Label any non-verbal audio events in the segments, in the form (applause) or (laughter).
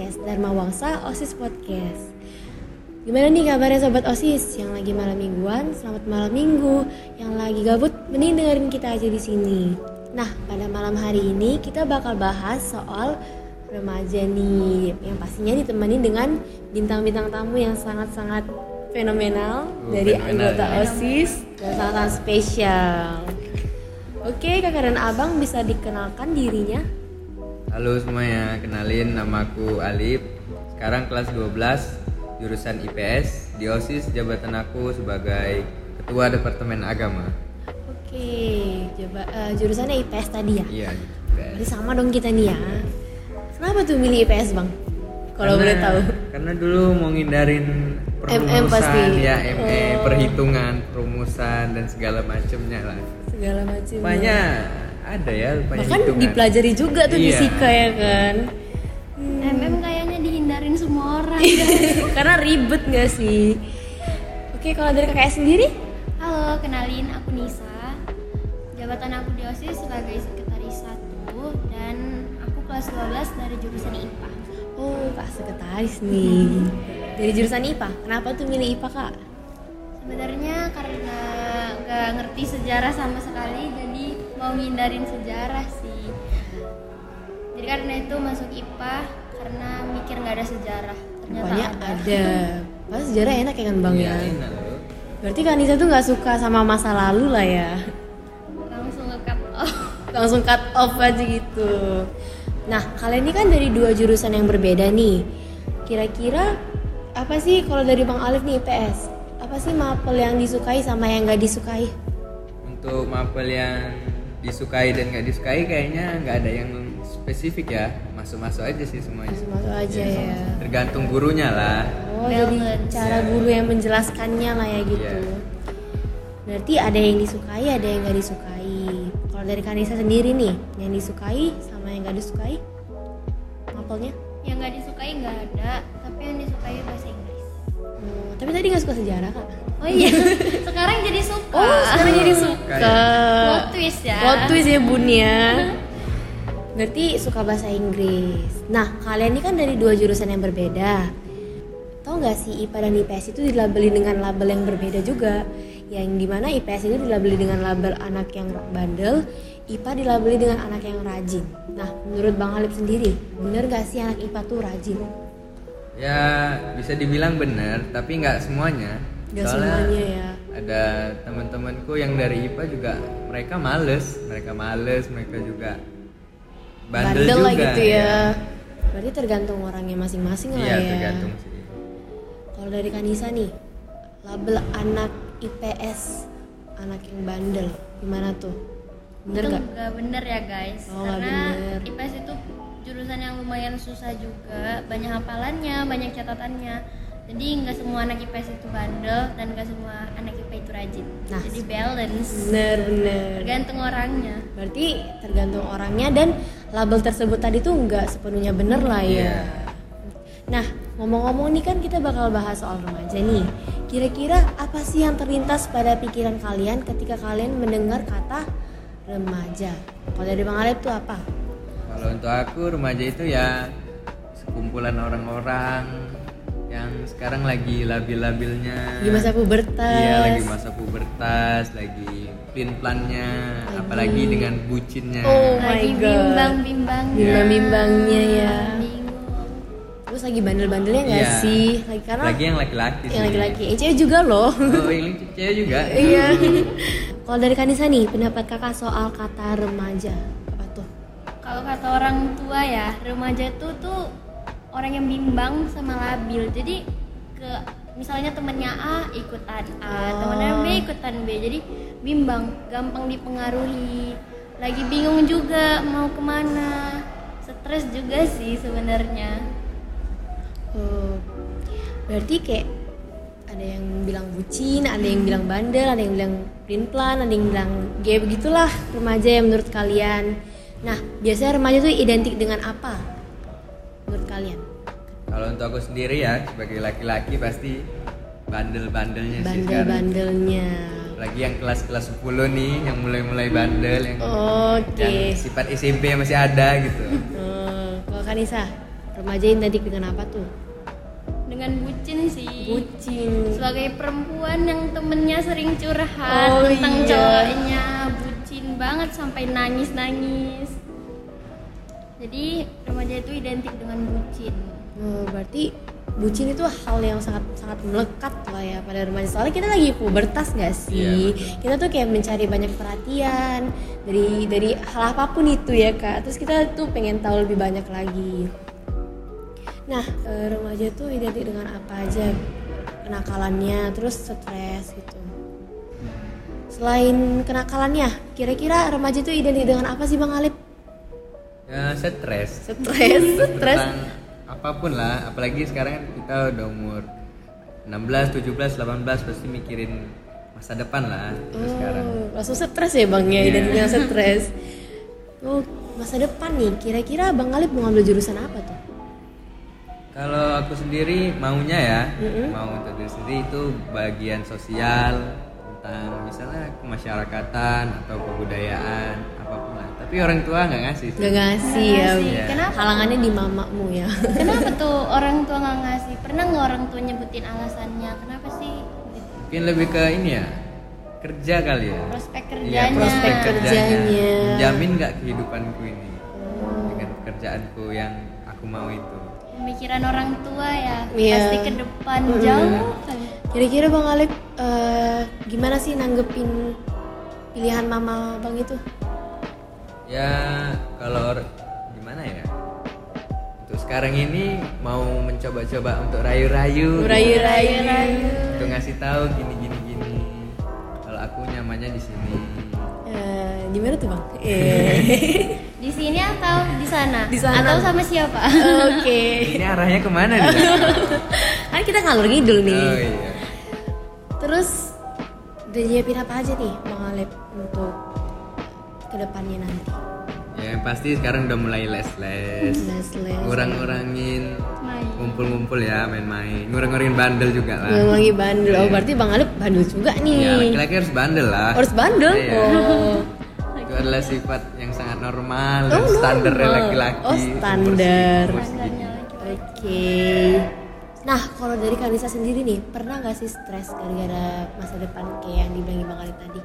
podcast Dharma Wangsa OSIS Podcast. Gimana nih kabarnya sobat OSIS yang lagi malam mingguan? Selamat malam minggu. Yang lagi gabut, mending dengerin kita aja di sini. Nah, pada malam hari ini kita bakal bahas soal remaja nih, yang pastinya ditemani dengan bintang-bintang tamu yang sangat-sangat fenomenal Oh, dari fenomenal anggota ya. OSIS dan sangat-sangat spesial. Oke, kakak dan abang bisa dikenalkan dirinya. Halo semuanya, kenalin namaku Alif. Sekarang kelas 12 jurusan IPS. Di OSIS jabatan aku sebagai Ketua Departemen Agama. Oke, coba eh, jurusannya IPS tadi ya. Iya, IPS. sama dong kita nih ya. Kenapa tuh milih IPS bang? Kalau boleh tahu. Karena dulu mau ngindarin MM pasti. ya ME, Oh. perhitungan, perumusan dan segala macamnya lah. Segala macam. Banyak ada ya banyak Bahkan hitungan. dipelajari juga tuh Iya. fisika ya kan. MM kayaknya dihindarin semua orang guys. (laughs) Karena ribet gak sih? Oke, kalau dari kakak sendiri? Halo, kenalin aku Nisa. Jabatan aku di OSIS sebagai sekretaris 1 dan aku kelas 12 dari jurusan IPA. Oh, kak sekretaris nih. Dari jurusan IPA. Kenapa tuh milih IPA kak? Sebenarnya karena nggak ngerti sejarah sama sekali jadi mau ngindarin sejarah sih. Jadi karena itu masuk IPA karena mikir nggak ada sejarah. Ternyata Pokoknya ada. ada. Pas sejarah enak ya kan bang Iya, ya? enak. Berarti Kak Nisa tuh nggak suka sama masa lalu lah ya? Langsung nge-cut off. (laughs) Langsung cut off aja gitu. Nah, kalian ini kan dari dua jurusan yang berbeda nih. Kira-kira apa sih kalau dari Bang Alif nih IPS? Apa sih mapel yang disukai sama yang nggak disukai? Untuk mapel yang disukai dan nggak disukai kayaknya nggak ada yang spesifik ya masuk-masuk aja sih semuanya Masuk aja ya. tergantung gurunya lah Oh, jadi Balance. cara guru yang menjelaskannya lah ya gitu. Iya. Berarti ada yang disukai, ada yang nggak disukai. Kalau dari Kanisa sendiri nih, yang disukai sama yang nggak disukai, mapelnya? Yang nggak disukai nggak ada, tapi yang disukai bahasa Inggris. Oh, tapi tadi nggak suka sejarah kak? Oh iya, (laughs) sekarang jadi suka. Oh, sekarang jadi suka. Plot twist ya. Plot twist ya bun ya. (laughs) Berarti suka bahasa Inggris. Nah, kalian ini kan dari dua jurusan yang berbeda. Tahu nggak sih IPA dan IPS itu dilabeli dengan label yang berbeda juga. Yang di mana IPS itu dilabeli dengan label anak yang bandel, IPA dilabeli dengan anak yang rajin. Nah, menurut Bang Halip sendiri, bener nggak sih anak IPA tuh rajin? ya bisa dibilang benar tapi nggak semuanya Nggak Soalnya semuanya ya. ada teman-temanku yang dari IPA juga mereka males mereka males mereka juga bandel, juga lah gitu ya. Berarti tergantung orangnya masing-masing lah iya ya. tergantung sih Kalau dari Kanisa nih, label anak IPS, anak yang bandel, gimana tuh? Bener itu gak? nggak bener ya guys, Oh, karena bener. IPS itu jurusan yang lumayan susah juga, banyak hafalannya, banyak catatannya. Jadi nggak semua anak IPS itu bandel dan nggak semua anak IPA itu rajin. Nah, Jadi balance, Bener bener. tergantung orangnya. Berarti tergantung orangnya dan label tersebut tadi tuh nggak sepenuhnya bener lah ya. Iya. Nah, ngomong-ngomong nih kan kita bakal bahas soal remaja nih. Kira-kira apa sih yang terlintas pada pikiran kalian ketika kalian mendengar kata remaja? Kalau dari Bang Alep tuh apa? kalau untuk aku remaja itu ya sekumpulan orang-orang yang sekarang lagi labil-labilnya Di masa pubertas. Iya lagi masa pubertas, lagi plin plannya, apalagi dengan bucinnya. Oh my Lagi God. bimbang-bimbangnya. Bimbang-bimbangnya ya. Bingung. Terus lagi bandel-bandelnya nggak Iya. sih? Lagi karena Lagi yang laki-laki yang laki-laki, yang cewek juga loh. Oh, yang cewek juga. (laughs) Iya. (laughs) Kalau dari Kanisa nih, pendapat kakak soal kata remaja apa tuh? Kalau kata orang tua ya, remaja itu tuh orang yang bimbang sama labil. Jadi ke misalnya temennya A ikutan A, Oh. temennya B ikutan B. Jadi bimbang, gampang dipengaruhi. Lagi bingung juga mau ke mana. Stres juga sih sebenarnya. Oh, berarti kayak ada yang bilang bucin, ada yang bilang bandel, ada yang bilang plin plan, ada yang bilang gay begitulah remaja yang menurut kalian. Nah, biasanya remaja tuh identik dengan apa? Menurut kalian? Kalau untuk aku sendiri ya sebagai laki-laki pasti bandel-bandelnya sih sekarang. Bandel-bandelnya. Lagi yang kelas-kelas 10 nih yang mulai-mulai bandel yang Oke. yang sifat SMP masih ada gitu. (laughs) Oh, kalau Kanisa, remaja identik dengan apa tuh dengan bucin sih bucin sebagai perempuan yang temennya sering curhat Oh, tentang iya. cowoknya bucin banget sampai nangis nangis jadi remaja itu identik dengan bucin Oh, berarti bucin itu hal yang sangat sangat melekat lah ya pada remaja. Soalnya kita lagi pubertas gak sih? Iya, kita tuh kayak mencari banyak perhatian dari dari hal apa pun itu ya kak. Terus kita tuh pengen tahu lebih banyak lagi. Nah eh, remaja tuh identik dengan apa aja kenakalannya, terus stres gitu. Selain kenakalannya, kira-kira remaja tuh identik dengan apa sih bang Alip? Ya stres Stres, stres. apa pun lah apalagi sekarang kan kita udah umur 16, 17, 18 pasti mikirin masa depan lah itu sekarang Oh, langsung stres ya bang ya, Iya. identiknya (laughs) stres. Oh, masa depan nih, kira-kira bang Alip mau ngambil jurusan apa tuh? kalau aku sendiri maunya ya mau untuk diri sendiri itu bagian sosial tentang misalnya kemasyarakatan atau kebudayaan tapi orang tua nggak ngasih sih. Gak ngasih ya. ngasih. Iya. kenapa Halangannya di mamamu ya. kenapa (laughs) tuh orang tua nggak ngasih pernah nggak orang tua nyebutin alasannya kenapa sih Gitu. mungkin lebih ke ini ya kerja kali ya prospek Iya, kerjanya prospek kerjanya. kerjanya menjamin nggak kehidupanku ini dengan pekerjaanku yang aku mau itu pemikiran orang tua ya Iya. pasti ke depan jauh kali Kira-kira bang Alip eh, gimana sih nanggepin pilihan mama bang itu? Ya kalau gimana ya untuk sekarang ini mau mencoba-coba untuk rayu-rayu Rayu-rayu. untuk ngasih tahu gini gini gini kalau aku nyamannya di sini Eh, di mana tuh bang? (laughs) Eh, di sini atau di sana Di sana. atau sama siapa Oke. ini arahnya ke mana nih (laughs) Kan kita ngalur ngidul nih. oh iya Terus udah nyiapin apa aja nih bang Alip untuk ke depannya nanti? ya yang pasti sekarang udah mulai les-les Les-les. ngurang-ngurangin main ngumpul-ngumpul ya main-main ngurang-ngurangin bandel juga lah Ngurangi bandel. Oh, berarti Bang Alip bandel juga nih. ya laki-laki harus bandel lah Harus bandel. Iya. Oh. itu adalah sifat yang sangat normal Oh, dan standar. Oh, laki-laki Umur standar. Oke. Nah, kalau dari Kanisa sendiri nih, pernah nggak sih stres gara-gara masa depan kayak yang dibilang Bang Alip tadi?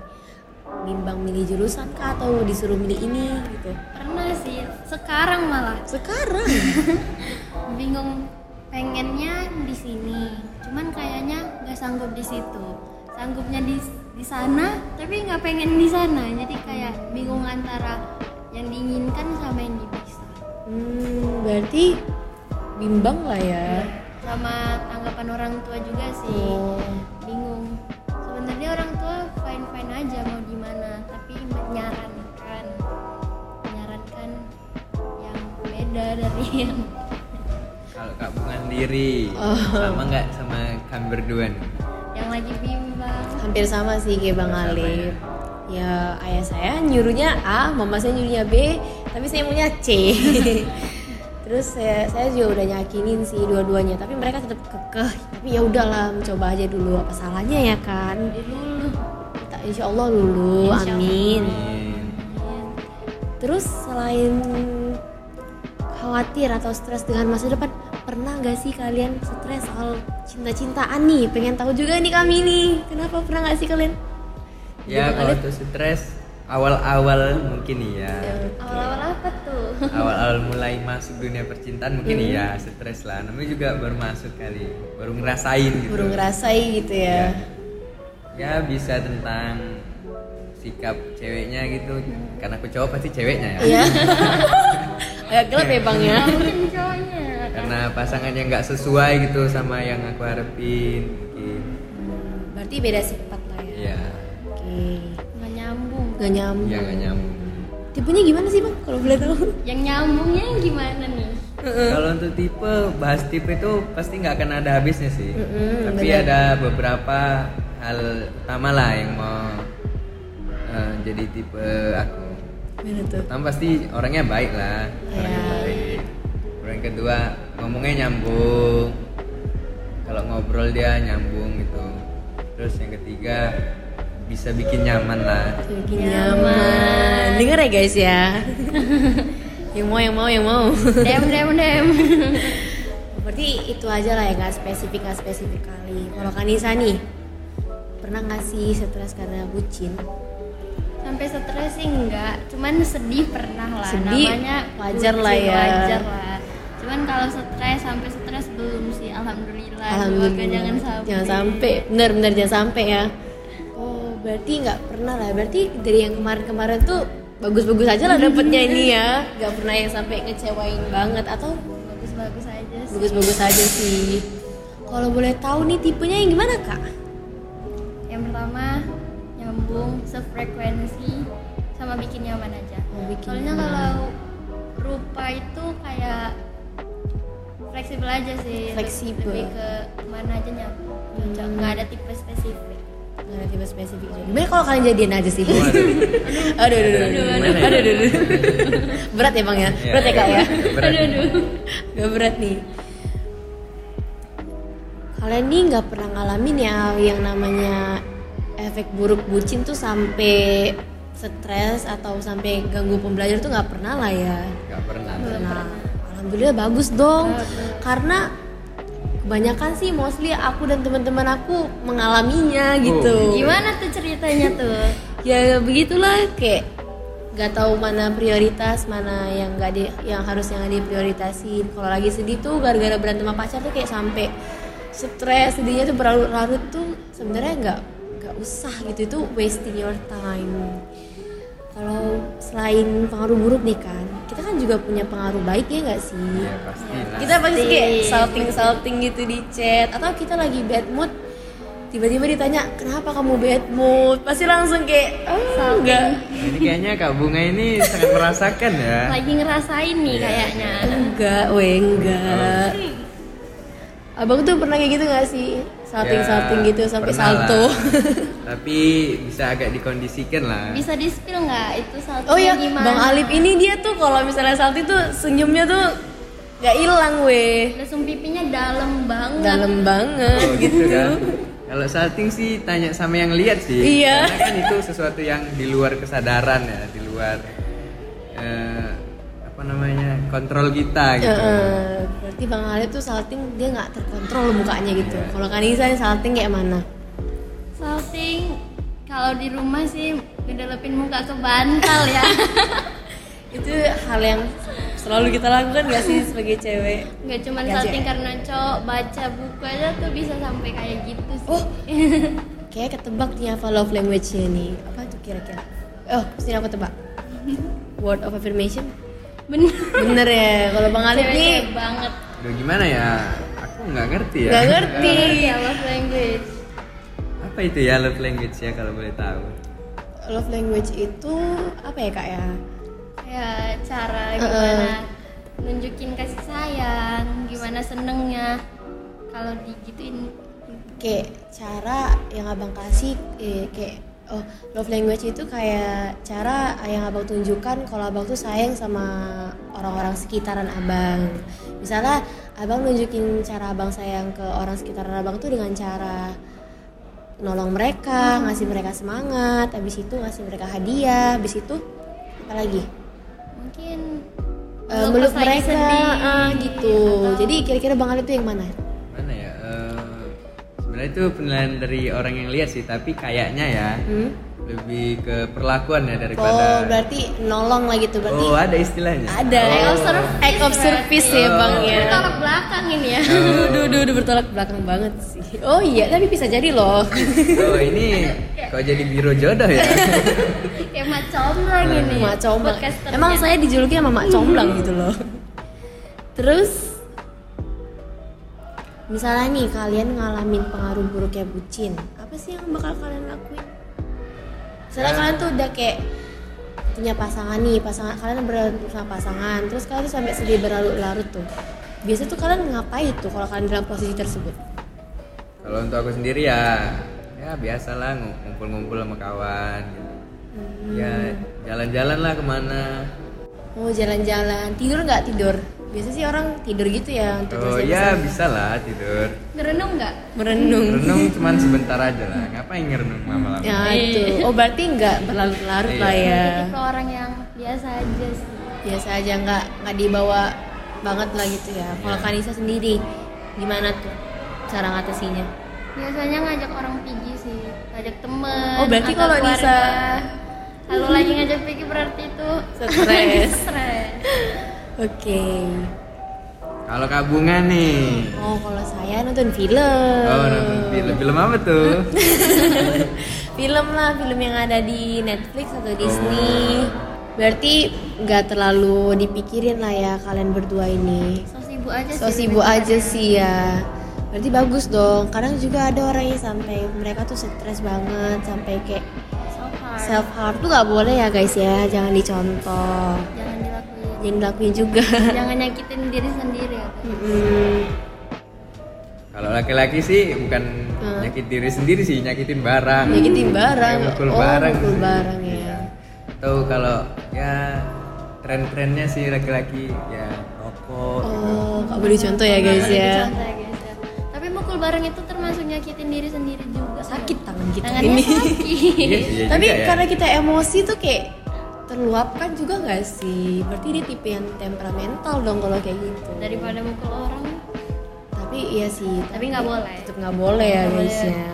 Bimbang milih jurusan kah atau disuruh milih ini gitu? pernah sih sekarang malah Sekarang. (laughs) bingung pengennya di sini cuman kayaknya nggak sanggup di situ sanggupnya di di sana tapi nggak pengen di sana jadi kayak bingung antara yang diinginkan sama yang bisa hmm, berarti bimbang lah ya. sama tanggapan orang tua juga sih Oh. bingung sebenarnya orang tua fine fine aja mau yang kalau kak bunga sendiri Oh. sama nggak sama kami berdua nih yang lagi bimbang Hampir sama sih kayak Bang Sama Alip. Ya ayah saya nyuruhnya A, mama saya nyuruhnya B, tapi saya maunya C. (laughs) Terus saya, saya juga udah nyakinin sih dua-duanya, tapi mereka tetap kekeh. Tapi ya udahlah, mencoba aja dulu. Apa salahnya ya kan? dulu Kita insya Allah dulu, Insya Allah. amin. Amin. Terus selain khawatir atau stres dengan masa depan, pernah gak sih kalian stres soal cinta-cintaan nih? Pengen tahu juga nih kami nih, kenapa pernah gak sih kalian? ya kalau untuk stres awal-awal mungkin iya. Awal-awal apa tuh? Awal-awal mulai masuk dunia percintaan mungkin Hmm. iya stres lah. Namanya juga baru masuk kali baru ngerasain gitu. Baru ngerasai gitu ya. ya bisa tentang sikap ceweknya gitu. Karena aku cowok pasti ceweknya ya. Iya. (laughs) Agak gelap ya bang ya. cowoknya karena pasangannya nggak sesuai gitu sama yang aku harapin mungkin Hmm, Berarti beda sifat lah ya. iya Oke. nggak nyambung Gak nyambung. iya nggak nyambung Tipenya gimana sih bang? Kalau boleh tahu? yang nyambungnya yang gimana nih Kalau untuk tipe bahas tipe itu pasti nggak akan ada habisnya sih. Mm-mm, Tapi benar. ada beberapa hal utama lah yang mau eh, jadi tipe aku. Gimana tuh? Pertama pasti orangnya baik lah, orangnya Ya. baik. Yang kedua ngomongnya nyambung. Kalau ngobrol dia nyambung gitu. Terus yang ketiga bisa bikin nyaman lah. Bikin nyaman. Dengar ya guys ya. (laughs) yang mau yang mau yang mau dem dem dem (laughs) berarti itu aja lah ya nggak spesifik nggak spesifik kali kalau Kanisa nih pernah nggak sih stres karena bucin sampai stres sih enggak cuman sedih pernah lah. Sedih, namanya wajar lah ya. wajar lah. Cuman kalau stres sampai stres belum sih alhamdulillah. Semoga jangan sampai jangan sampai. bener bener jangan sampai ya. Oh berarti nggak pernah lah. Berarti dari yang kemarin-kemarin tuh bagus-bagus aja lah dapetnya ini ya. Nggak pernah yang sampai ngecewain banget atau bagus-bagus aja sih. bagus-bagus aja sih. Kalau boleh tahu nih tipenya yang gimana kak? Yang pertama nyambung sefrekuensi sama bikin nyaman aja. Oh, bikin soalnya nyaman. kalau rupa itu kayak fleksibel aja sih Fleksibel. lebih ke mana aja nyambung cocok. Nggak ada tipe spesifik. Nggak ada tipe spesifik juga. Gimana kalau kalian jadian aja sih? (laughs) Aduh aduh aduh aduh. Aduh ya? aduh aduh berat ya bang ya? Iya, berat ya kak ya? Berat. Gak berat nih. Kalian nih nggak pernah ngalamin ya yang namanya efek buruk bucin tuh sampai stres atau sampai ganggu pembelajaran tuh nggak pernah lah ya. Gak pernah. Nah, alhamdulillah bagus dong. Karena kebanyakan sih mostly aku dan teman-teman aku mengalaminya gitu. Gimana tuh ceritanya tuh? (laughs) Ya begitulah kayak nggak tahu mana prioritas mana yang nggak di yang harus yang diprioritasin. Kalau lagi sedih tuh gara-gara berantem sama pacar tuh kayak sampai stres sedihnya tuh berlarut-larut tuh sebenarnya nggak nggak usah gitu itu wasting your time. Kalau selain pengaruh buruk nih kan kita kan juga punya pengaruh baik ya nggak sih? Iya pasti lah. kita pasti kayak salting salting gitu di chat. Atau kita lagi bad mood tiba-tiba ditanya kenapa kamu bad mood? Pasti langsung kayak oh, enggak Nah, ini kayaknya Kak Bunga ini sangat merasakan ya. lagi ngerasain nih kayaknya. Enggak weh enggak abang tuh pernah kayak gitu gak sih salting salting Ya, gitu sampai salto. (laughs) Tapi bisa agak dikondisikan lah. bisa di spill nggak itu saltonya oh ya gimana bang Alip ini dia tuh kalau misalnya salting tuh senyumnya tuh gak hilang weh lesung pipinya dalam banget dalam banget Oh, gitu, kan. (laughs) Kalau salting sih tanya sama yang lihat sih. Iya. Karena kan itu sesuatu yang di luar kesadaran ya, di luar eh, apa namanya kontrol kita gitu. Heeh. Berarti bang Alip tuh salting dia nggak terkontrol mukanya gitu. Kalau Kanisa nih salting kayak mana? Salting kalau di rumah sih ngedelepin muka ke bantal ya. (laughs) Itu hal yang selalu kita lakukan gak sih sebagai cewek? Nggak cuma salting Cek. karena cowok baca buku aja tuh bisa sampai kayak gitu sih. Oh. (laughs) Kayak ketebak nih apa love language-nya nih apa tuh kira-kira? Oh sini aku tebak. (laughs) Word of affirmation? Bener. Bener ya kalau bang Alip nih banget Duh, gimana ya? Aku nggak ngerti ya. nggak (laughs) ngerti ya love language apa itu ya love language ya kalau boleh tahu? love language itu apa ya kak ya ya cara Uh-uh. gimana nunjukin kasih sayang gimana senengnya kalau digituin kayak cara yang abang kasih eh, kayak oh love language itu kayak cara yang abang tunjukkan kalau abang tuh sayang sama orang-orang sekitaran abang misalnya abang nunjukin cara abang sayang ke orang sekitaran abang tuh dengan cara nolong mereka ngasih mereka semangat habis itu ngasih mereka hadiah habis itu apa lagi? Mungkin Eh, meluk mereka sedih, ah, gitu. atau- jadi kira-kira bang Alip tuh yang mana? Mana ya? Eh, sebenarnya itu penilaian dari orang yang lihat sih, tapi kayaknya ya Hmm? Lebih ke perlakuan ya oh daripada. berarti nolong lah gitu berarti Oh ada istilahnya. Ada. Oh. Act of service Act of service ya bang ya. tolak belakang ini ya Duh, duh, duh, duh, bertolak belakang banget sih. Oh iya, tapi bisa jadi loh. Oh ini kok jadi biro jodoh ya? (laughs) kayak mak comblang ini Mak comblang. Emang saya dijuluki sama mak comblang gitu loh. Terus misalnya nih kalian ngalamin pengaruh buruknya bucin, apa sih yang bakal kalian lakuin? Misalnya Ya. kalian tuh udah kayak punya pasangan nih, pasangan kalian berantem sama pasangan, terus kalian tuh sampai sedih berlarut-larut tuh. Biasanya tuh kalian ngapain tuh kalau kalian dalam posisi tersebut? Kalau untuk aku sendiri ya, ya biasalah ngu- ngumpul-ngumpul sama kawan. Gitu. Ya jalan-jalan lah ke mana. Oh jalan-jalan, tidur nggak tidur? Biasa sih orang tidur gitu ya untuk Oh ya bisa lah tidur. ngerenung nggak merenung. Renung (laughs) cuman sebentar aja lah. Ngapain ngerenung lama-lama? Ya itu. Oh berarti nggak berlarut-larut Iya. lah ya. tipe orang yang biasa aja sih biasa aja nggak nggak dibawa banget lah gitu ya kalau Iya. Kanisa sendiri gimana tuh cara ngatasinya biasanya ngajak orang pergi sih ngajak temen Oh, berarti kalau. Nisa- kalau lagi ngajak pergi berarti itu Stres. (laughs) stres oke. Kalau kabungan nih. oh kalau saya nonton film. Oh, nonton film. Film apa tuh? (laughs) film lah film yang ada di Netflix atau Oh. Disney berarti nggak terlalu dipikirin lah ya kalian berdua ini. So sibuk aja so sih sibuk dengan aja sih ya. Berarti bagus dong. Kadang juga ada orang yang sampai mereka tuh stres banget sampai kayak so hard self harm tuh nggak boleh ya guys ya. Jangan dicontoh. Jangan jangan dilakuin juga (laughs) jangan nyakitin diri sendiri ya. Mm-mm. Kalau laki-laki sih bukan Hmm. nyakit diri sendiri sih, nyakitin barang. nyakitin barang Kayak mukul oh barang. mukul sih. barang ya Atau kalau ya tren-trennya sih laki-laki ya rokok. oh nggak boleh contoh ya guys ya ya guys ya. tapi mukul bareng itu termasuk nyakitin diri sendiri juga sakit tangan kita tangannya ini sakit Iya iya tapi juga ya. karena kita emosi tuh kayak terluapkan juga nggak sih? Berarti dia tipe yang temperamental dong kalau kayak gitu. Daripada mukul orang. Tapi iya sih tapi nggak boleh. tetap nggak boleh ya guys ya.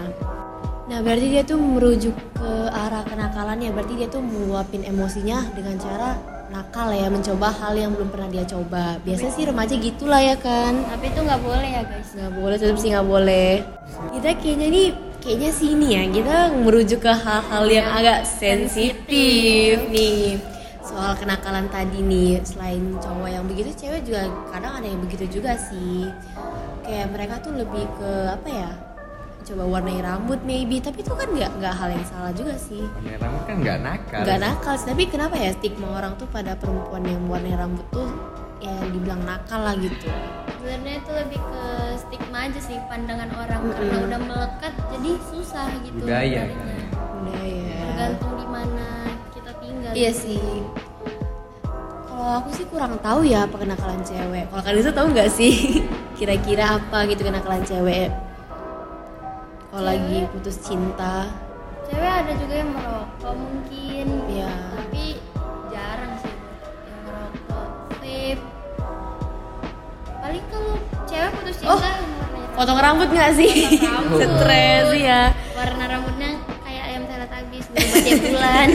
Nah berarti dia tuh merujuk ke arah kenakalannya. Berarti dia tuh meluapin emosinya dengan cara nakal ya mencoba hal yang belum pernah dia coba. Biasanya sih remaja gitulah ya kan. Tapi itu nggak boleh ya guys. Nggak boleh tetap sih nggak boleh. Kita kayaknya nih kayaknya sih ini ya kita merujuk ke hal-hal yang agak sensitif nih. Soal kenakalan tadi nih selain cowok yang begitu cewek juga kadang ada yang begitu juga sih. Kayak mereka tuh lebih ke apa ya coba warnai rambut maybe tapi itu kan nggak nggak hal yang salah juga sih. Warna rambut kan nggak nakal. nggak nakal sih tapi kenapa ya stigma orang tuh pada perempuan yang warnai rambut tuh ya dibilang nakal lah gitu. Sebenarnya itu lebih ke stigma aja sih pandangan orang karena udah melekat jadi susah gitu Budaya kan. ya tergantung di mana kita tinggal Iya sih. Kalau aku sih kurang tahu ya apa kenakalan cewek. Kalau kalian itu tahu nggak sih (laughs) kira-kira apa gitu kenakalan cewek? Kalau lagi putus cinta, cewek ada juga yang merokok mungkin Iya. Oh, potong rambut nggak sih? Stres ya. warna rambutnya kayak ayam teletabis berubah tiap bulan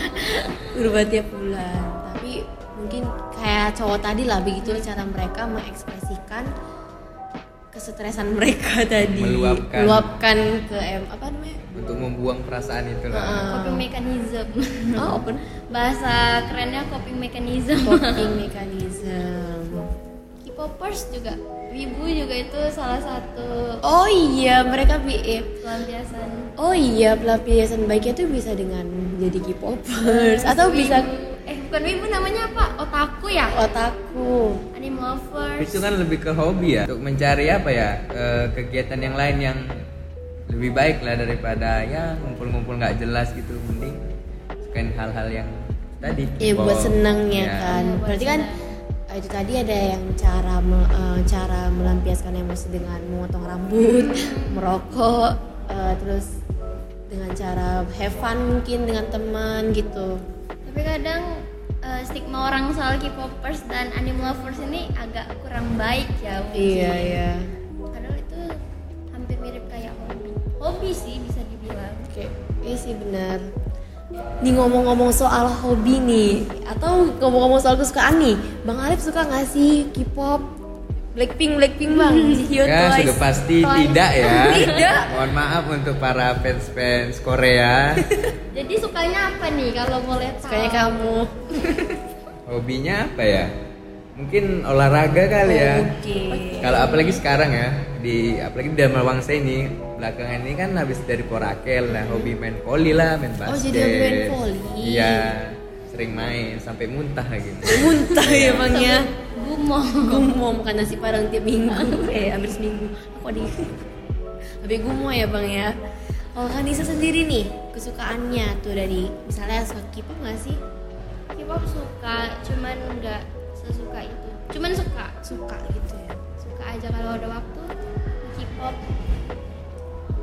(laughs) Berubah tiap bulan. Tapi mungkin kayak cowok tadi lah begitu cara mereka mengekspresikan kesetresan mereka (laughs) tadi. Meluapkan. Meluapkan ke em apa namanya? Untuk membuang perasaan itu lah. Heeh. coping mechanism (laughs) Oh, open bahasa kerennya coping mechanism coping mechanism. K-popers juga wibu juga itu salah satu Oh iya, mereka bi eh, pelampiasan Oh iya, pelampiasan baiknya tuh bisa dengan jadi K-popers atau bisa eh bukan wibu namanya apa otaku ya otaku. anime lovers Itu kan lebih ke hobi ya, untuk mencari apa ya eh, kegiatan yang lain yang lebih baik lah daripada ya ngumpul-ngumpul nggak jelas gitu, mending sukain hal-hal yang tadi. Iya buat K-pop. seneng ya Iya. kan. Iya, buat Berarti kan eh, itu tadi ada yang cara me- eh, cara melampiaskan emosi dengan memotong rambut, (laughs) merokok, eh, terus dengan cara have fun mungkin dengan teman gitu. tapi kadang eh, stigma orang soal K-popers dan anime lovers ini agak kurang baik ya mungkin. Iya iya. padahal itu hampir mirip kayak hobi hobi sih bisa dibilang Oke, iya sih benar. Nih ngomong-ngomong soal hobi nih, atau ngomong-ngomong soal kesukaan nih, Bang Arif suka nggak sih K-pop? Blackpink, Blackpink bang, (laughs) Jihyun Ya Twice. sudah pasti Twice. tidak ya. (laughs) Tidak. Mohon maaf untuk para fans-fans Korea. jadi sukanya apa nih kalau boleh tahu Sukanya kamu. Hobinya apa ya? Mungkin olahraga kali ya. Oke. Kalau apalagi sekarang ya di apalagi di Dharma Wangsa ini belakangan ini kan habis dari Porakel lah hobi main voli lah main Oh, basket. jadi hobi main voli. Iya sering main sampai muntah gitu. Muntah ya bang ya. gumo Gumo makan nasi padang tiap minggu. eh, hampir seminggu. Aku di. Habis gumo ya bang ya. Kalau Kanisa sendiri nih, kesukaannya tuh dari misalnya suka K-pop nggak sih? K-pop suka cuman nggak sesuka itu. Cuman suka. Suka gitu ya. suka aja kalau ada waktu. K-pop.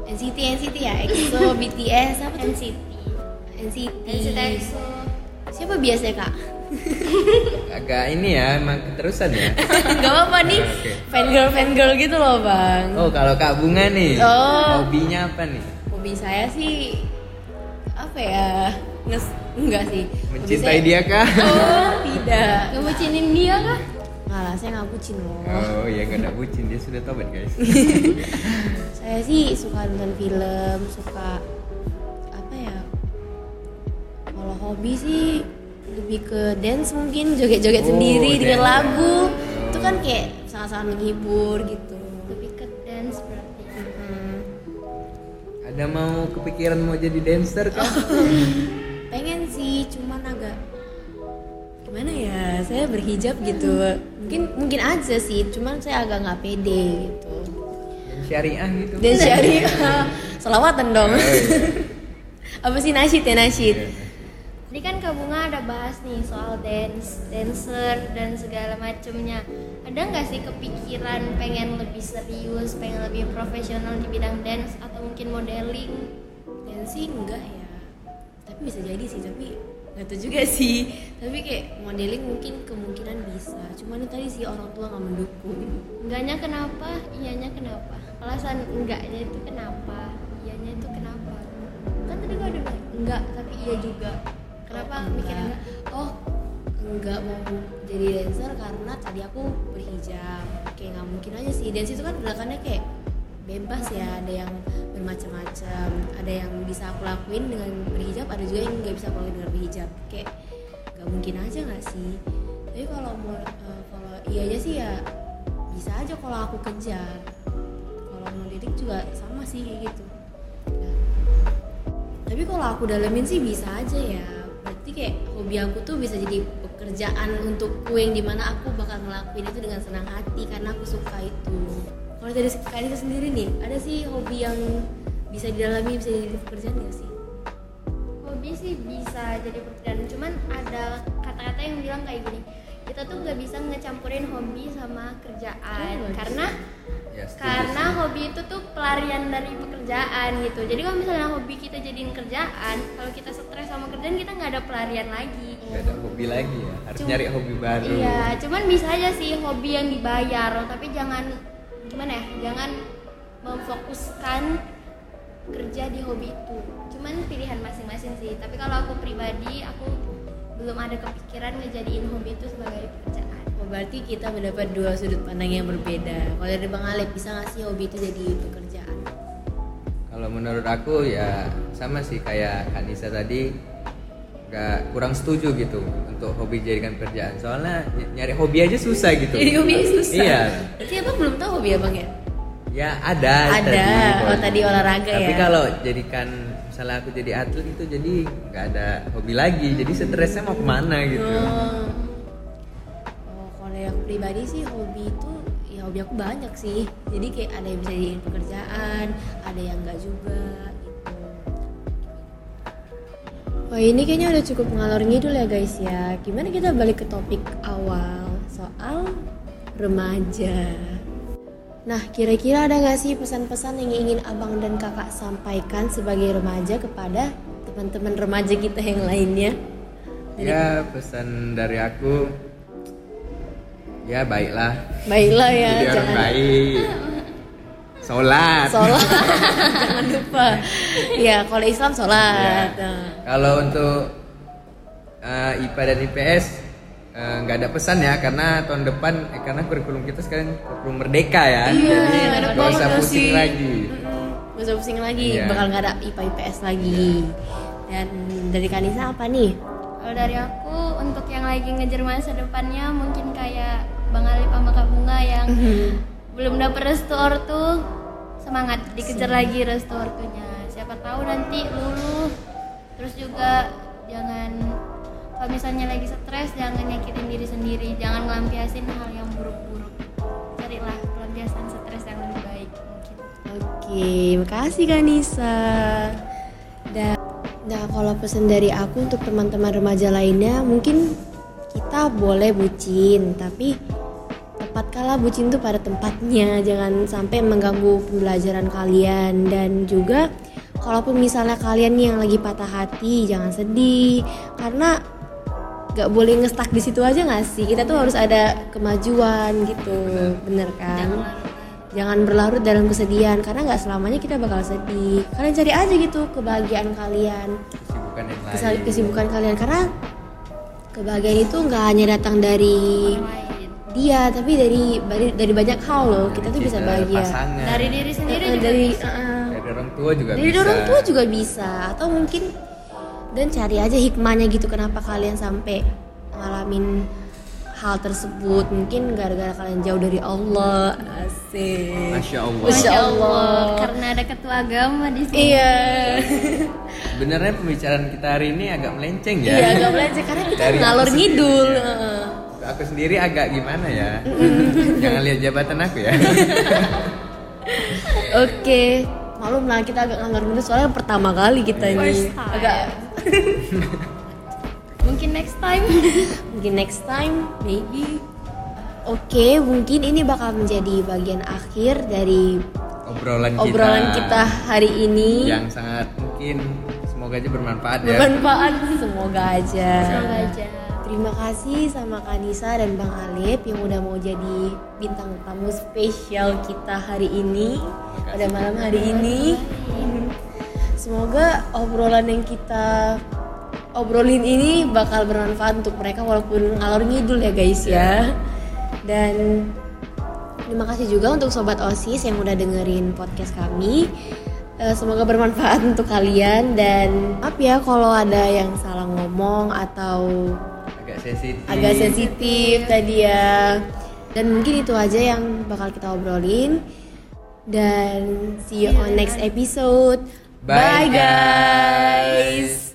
NCT NCT ya. EXO BTS (laughs) apa tuh? NCT NCT NCT EXO siapa biasanya kak? (laughs) Agak ini ya emang keterusan ya? (laughs) Gak apa-apa nih, Oke. fan girl fan girl gitu loh bang. oh kalau kak bunga nih Oh. hobinya apa nih? Hobi saya sih apa ya? Nges enggak sih. Mencintai dia kah Oh tidak. (laughs) ngebucinin dia kah Nggak lah, saya nggak bucin loh. oh ya gak ada bucin dia sudah tobat guys (laughs) Saya sih suka nonton film, suka apa ya? Kalau hobi sih lebih ke dance mungkin joget-joget Oh, sendiri dengan dance. lagu. Oh. Itu kan kayak sangat-sangat menghibur gitu. lebih ke dance berarti Hmm. ada mau kepikiran mau jadi dancer kah (laughs) Cuman agak gimana ya? Saya berhijab gitu. Mungkin mungkin aja sih, cuman saya agak nggak pede gitu. Syariah gitu Dan syariah, (laughs) selawatan dong. Oh, iya. (laughs) Apa sih nasyid ya nasyid? Tadi kan Kak Bunga ada bahas nih soal dance, dancer dan segala macemnya. Ada nggak sih kepikiran pengen lebih serius, pengen lebih profesional di bidang dance atau mungkin modeling? Dan sih enggak ya. Tapi bisa jadi sih, tapi nggak tahu juga sih. Tapi kayak modeling mungkin kemungkinan bisa. Cuman tadi sih orang tua nggak mendukung. Enggaknya kenapa? Iyanya kenapa? Alasan enggaknya itu kenapa? Iyanya itu kenapa? Kan tadi gua udah bilang enggak, tapi iya juga. Kenapa mikirnya enggak? Oh, enggak mau jadi dancer karena tadi aku berhijab. Kayak nggak mungkin aja sih. Dance itu kan gerakannya kayak bebas ya. Ada yang bermacam-macam. Ada yang bisa aku lakuin dengan berhijab. Ada juga yang nggak bisa aku lakuin dengan berhijab. Kayak nggak mungkin aja nggak sih. Tapi kalau mau eh, kalau iya aja sih ya bisa aja kalau aku kejar. Kalau mau lirik juga sama sih kayak gitu. Nah, tapi kalau aku dalemin sih bisa aja ya berarti kayak hobi aku tuh bisa jadi pekerjaan untukku yang di mana aku bakal ngelakuin itu dengan senang hati karena aku suka itu kalau dari kalian itu sendiri nih ada sih hobi yang bisa didalami bisa jadi pekerjaan gak sih? Hobi sih bisa jadi pekerjaan cuman ada kata-kata yang bilang kayak gini kita tuh nggak bisa ngecampurin hobi sama kerjaan Oh, karena Ya, setuju karena sih. hobi itu tuh pelarian dari pekerjaan gitu. Jadi kalau misalnya hobi kita jadiin kerjaan kalau kita stres sama kerjaan kita nggak ada pelarian lagi. Gak ada hobi lagi ya harus Cuma- nyari hobi baru. iya cuman bisa aja sih hobi yang dibayar tapi jangan gimana ya? Jangan memfokuskan kerja di hobi itu. Cuman pilihan masing-masing sih. Tapi kalau aku pribadi aku belum ada kepikiran ngejadiin hobi itu sebagai pekerjaan. Oh, berarti kita mendapat dua sudut pandang yang berbeda. Kalau dari bang Alep bisa nggak sih hobi itu jadi pekerjaan? Kalau menurut aku ya sama sih kayak Kak Nisa tadi. Nggak kurang setuju gitu untuk hobi jadikan kerjaan. Soalnya ny- nyari hobi aja susah gitu. jadi hobi susah? Iya. berarti abang belum hobi abang ya Ya ada. Ada. Oh, hobi. tadi olahraga Tapi ya. kalau jadikan misalnya aku jadi atlet itu jadi nggak ada hobi lagi. Jadi stresnya mau ke mana gitu. Oh. Oh, kalau aku pribadi sih hobi itu ya hobi aku banyak sih. Jadi kayak ada yang bisa dijadiin pekerjaan, ada yang enggak juga gitu. Wah ini kayaknya udah cukup ngalor ngidul ya guys ya. Gimana kita balik ke topik awal soal remaja. Nah kira-kira ada nggak sih pesan-pesan yang ingin abang dan kakak sampaikan sebagai remaja kepada teman-teman remaja kita yang lainnya? Ya pesan dari aku ya baiklah. Baiklah ya, jadi orang jangan baik. Sholat. sholat, (laughs) jangan lupa. Ya, kalau Islam sholat. Ya. Nah. Kalau untuk eh, IPA dan IPS eh, nggak ada pesan ya karena tahun depan eh, karena kurikulum kita sekarang kurikulum merdeka ya. Iya, Jadi nggak ada nggak usah pusing lagi. Mm-mm, Gak usah pusing lagi, Iya. bakal nggak ada IPA IPS lagi. Dan dari Kanisa apa nih? Kalau dari aku untuk yang lagi ngejar masa depannya mungkin kayak Bang Ali sama Kak Bunga yang belum dapet restu ortu semangat dikejar lagi restu ortunya. Siapa tahu nanti lulus. Terus juga misalnya lagi stres jangan nyakitin diri sendiri, jangan ngelampiasin hal yang buruk-buruk. Carilah pelampiasan stres yang lebih baik. Oke, makasih Kanisa. Dan nah kalau pesan dari aku untuk teman-teman remaja lainnya, mungkin kita boleh bucin, tapi tepat kala bucin tuh pada tempatnya, jangan sampai mengganggu pembelajaran kalian dan juga kalaupun misalnya kalian yang lagi patah hati, jangan sedih karena nggak boleh ngestak di situ aja nggak sih? Kita tuh harus ada kemajuan gitu bener kan? Jangan berlarut dalam kesedihan karena nggak selamanya kita bakal sedih. Kalian cari aja gitu kebahagiaan kalian. Kesibukan yang lain. kesibukan kalian. Karena kebahagiaan itu nggak hanya datang dari dia tapi dari dari, dari banyak hal loh. Kita tuh bisa bahagia. pasangan. Dari diri sendiri Eh, juga dari bisa. eh, dari orang tua juga dari bisa. orang tua juga bisa. Atau mungkin dan cari aja hikmahnya gitu kenapa kalian sampai ngalamin hal tersebut. Mungkin gara-gara kalian jauh dari Allah. Asik. Masya Allah. Masya Allah, karena ada ketua agama di sini. iya. Sebenarnya pembicaraan kita hari ini agak melenceng ya. Iya agak belajar karena kita Dari ngalor aku ngidul. sendiri, ya. Heeh. aku sendiri agak gimana ya? Jangan lihat jabatan aku ya. Oke. Malum lah kita agak ngalor ngidul soalnya pertama kali kita time. agak Mungkin next time. mungkin next time maybe. Oke mungkin ini bakal menjadi bagian akhir dari obrolan kita obrolan kita hari ini. yang sangat mungkin semoga aja bermanfaat ya. Bermanfaat. Semoga aja. Semoga aja. terima kasih sama Kanisa dan Bang Alip yang udah mau jadi bintang tamu spesial kita hari ini. Pada malam hari ini semoga obrolan yang kita obrolin ini bakal bermanfaat untuk mereka walaupun ngalor ngidul ya guys ya dan Terima kasih juga untuk sobat OSIS yang udah dengerin podcast kami. Eh, Semoga bermanfaat untuk kalian dan maaf ya kalau ada yang salah ngomong atau agak sensitif agak sensitif tadi ya. Dan mungkin itu aja yang bakal kita obrolin. Dan see you on next episode. Bye, Bye guys.